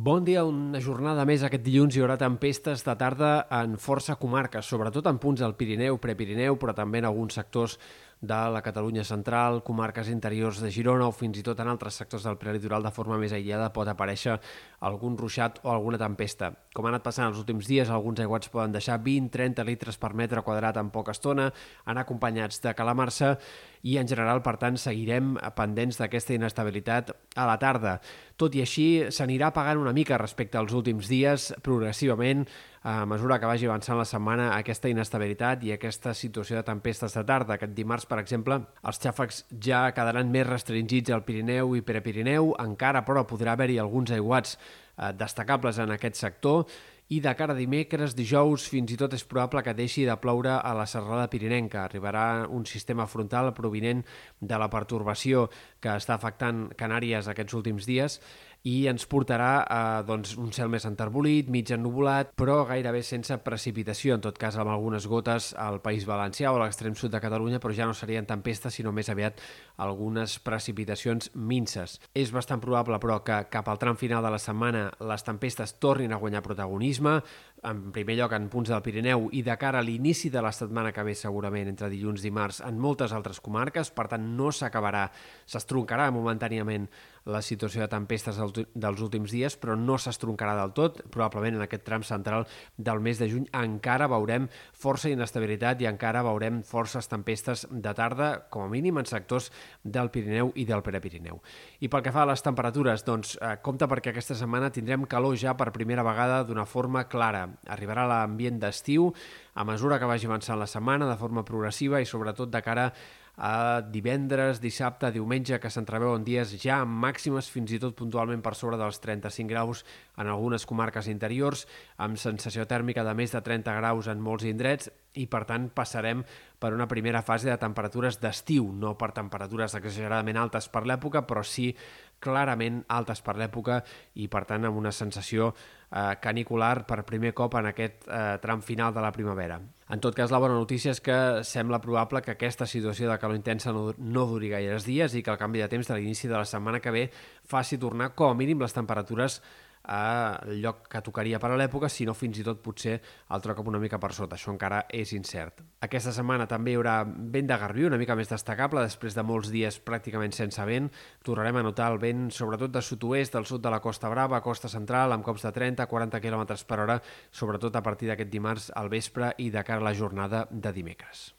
Bon dia, una jornada més aquest dilluns hi haurà tempestes de tarda en força comarques, sobretot en punts del Pirineu, Prepirineu, però també en alguns sectors de la Catalunya central, comarques interiors de Girona o fins i tot en altres sectors del prelitoral de forma més aïllada pot aparèixer algun ruixat o alguna tempesta. Com ha anat passant els últims dies, alguns aiguats poden deixar 20-30 litres per metre quadrat en poca estona, anar acompanyats de calamarsa i en general, per tant, seguirem pendents d'aquesta inestabilitat a la tarda. Tot i així, s'anirà pagant una mica respecte als últims dies, progressivament, a mesura que vagi avançant la setmana, aquesta inestabilitat i aquesta situació de tempestes de tarda. Aquest dimarts, per exemple, els xàfecs ja quedaran més restringits al Pirineu i Prepirineu, encara, però, podrà haver-hi alguns aiguats eh, destacables en aquest sector i de cara a dimecres, dijous, fins i tot és probable que deixi de ploure a la serrada pirinenca. Arribarà un sistema frontal provinent de la pertorbació que està afectant Canàries aquests últims dies i ens portarà a doncs, un cel més enterbolit, mig ennubulat, però gairebé sense precipitació, en tot cas amb algunes gotes al País Valencià o a l'extrem sud de Catalunya, però ja no serien tempestes, sinó més aviat algunes precipitacions minces. És bastant probable, però, que cap al tram final de la setmana les tempestes tornin a guanyar protagonisme, en primer lloc en punts del Pirineu i de cara a l'inici de la setmana que ve segurament entre dilluns i dimarts en moltes altres comarques, per tant no s'acabarà, s'estroncarà momentàniament la situació de tempestes dels últims dies, però no s'estroncarà del tot. Probablement en aquest tram central del mes de juny encara veurem força inestabilitat i encara veurem forces tempestes de tarda, com a mínim en sectors del Pirineu i del Prepirineu. I pel que fa a les temperatures, doncs eh, compte perquè aquesta setmana tindrem calor ja per primera vegada d'una forma clara. Arribarà l'ambient d'estiu a mesura que vagi avançant la setmana de forma progressiva i sobretot de cara a divendres, dissabte, diumenge, que s'entreveuen dies ja amb màximes fins i tot puntualment per sobre dels 35 graus en algunes comarques interiors, amb sensació tèrmica de més de 30 graus en molts indrets i, per tant, passarem per una primera fase de temperatures d'estiu, no per temperatures exageradament altes per l'època, però sí clarament altes per l'època i, per tant, amb una sensació eh, canicular per primer cop en aquest eh, tram final de la primavera. En tot cas, la bona notícia és que sembla probable que aquesta situació de calor intensa no, no duri gaires dies i que el canvi de temps de l'inici de la setmana que ve faci tornar com a mínim les temperatures al lloc que tocaria per a l'època, sinó fins i tot potser el troc una mica per sota. Això encara és incert. Aquesta setmana també hi haurà vent de garbí, una mica més destacable, després de molts dies pràcticament sense vent. Tornarem a notar el vent, sobretot de sud-oest, del sud de la Costa Brava, costa central, amb cops de 30-40 km per hora, sobretot a partir d'aquest dimarts al vespre i de cara a la jornada de dimecres.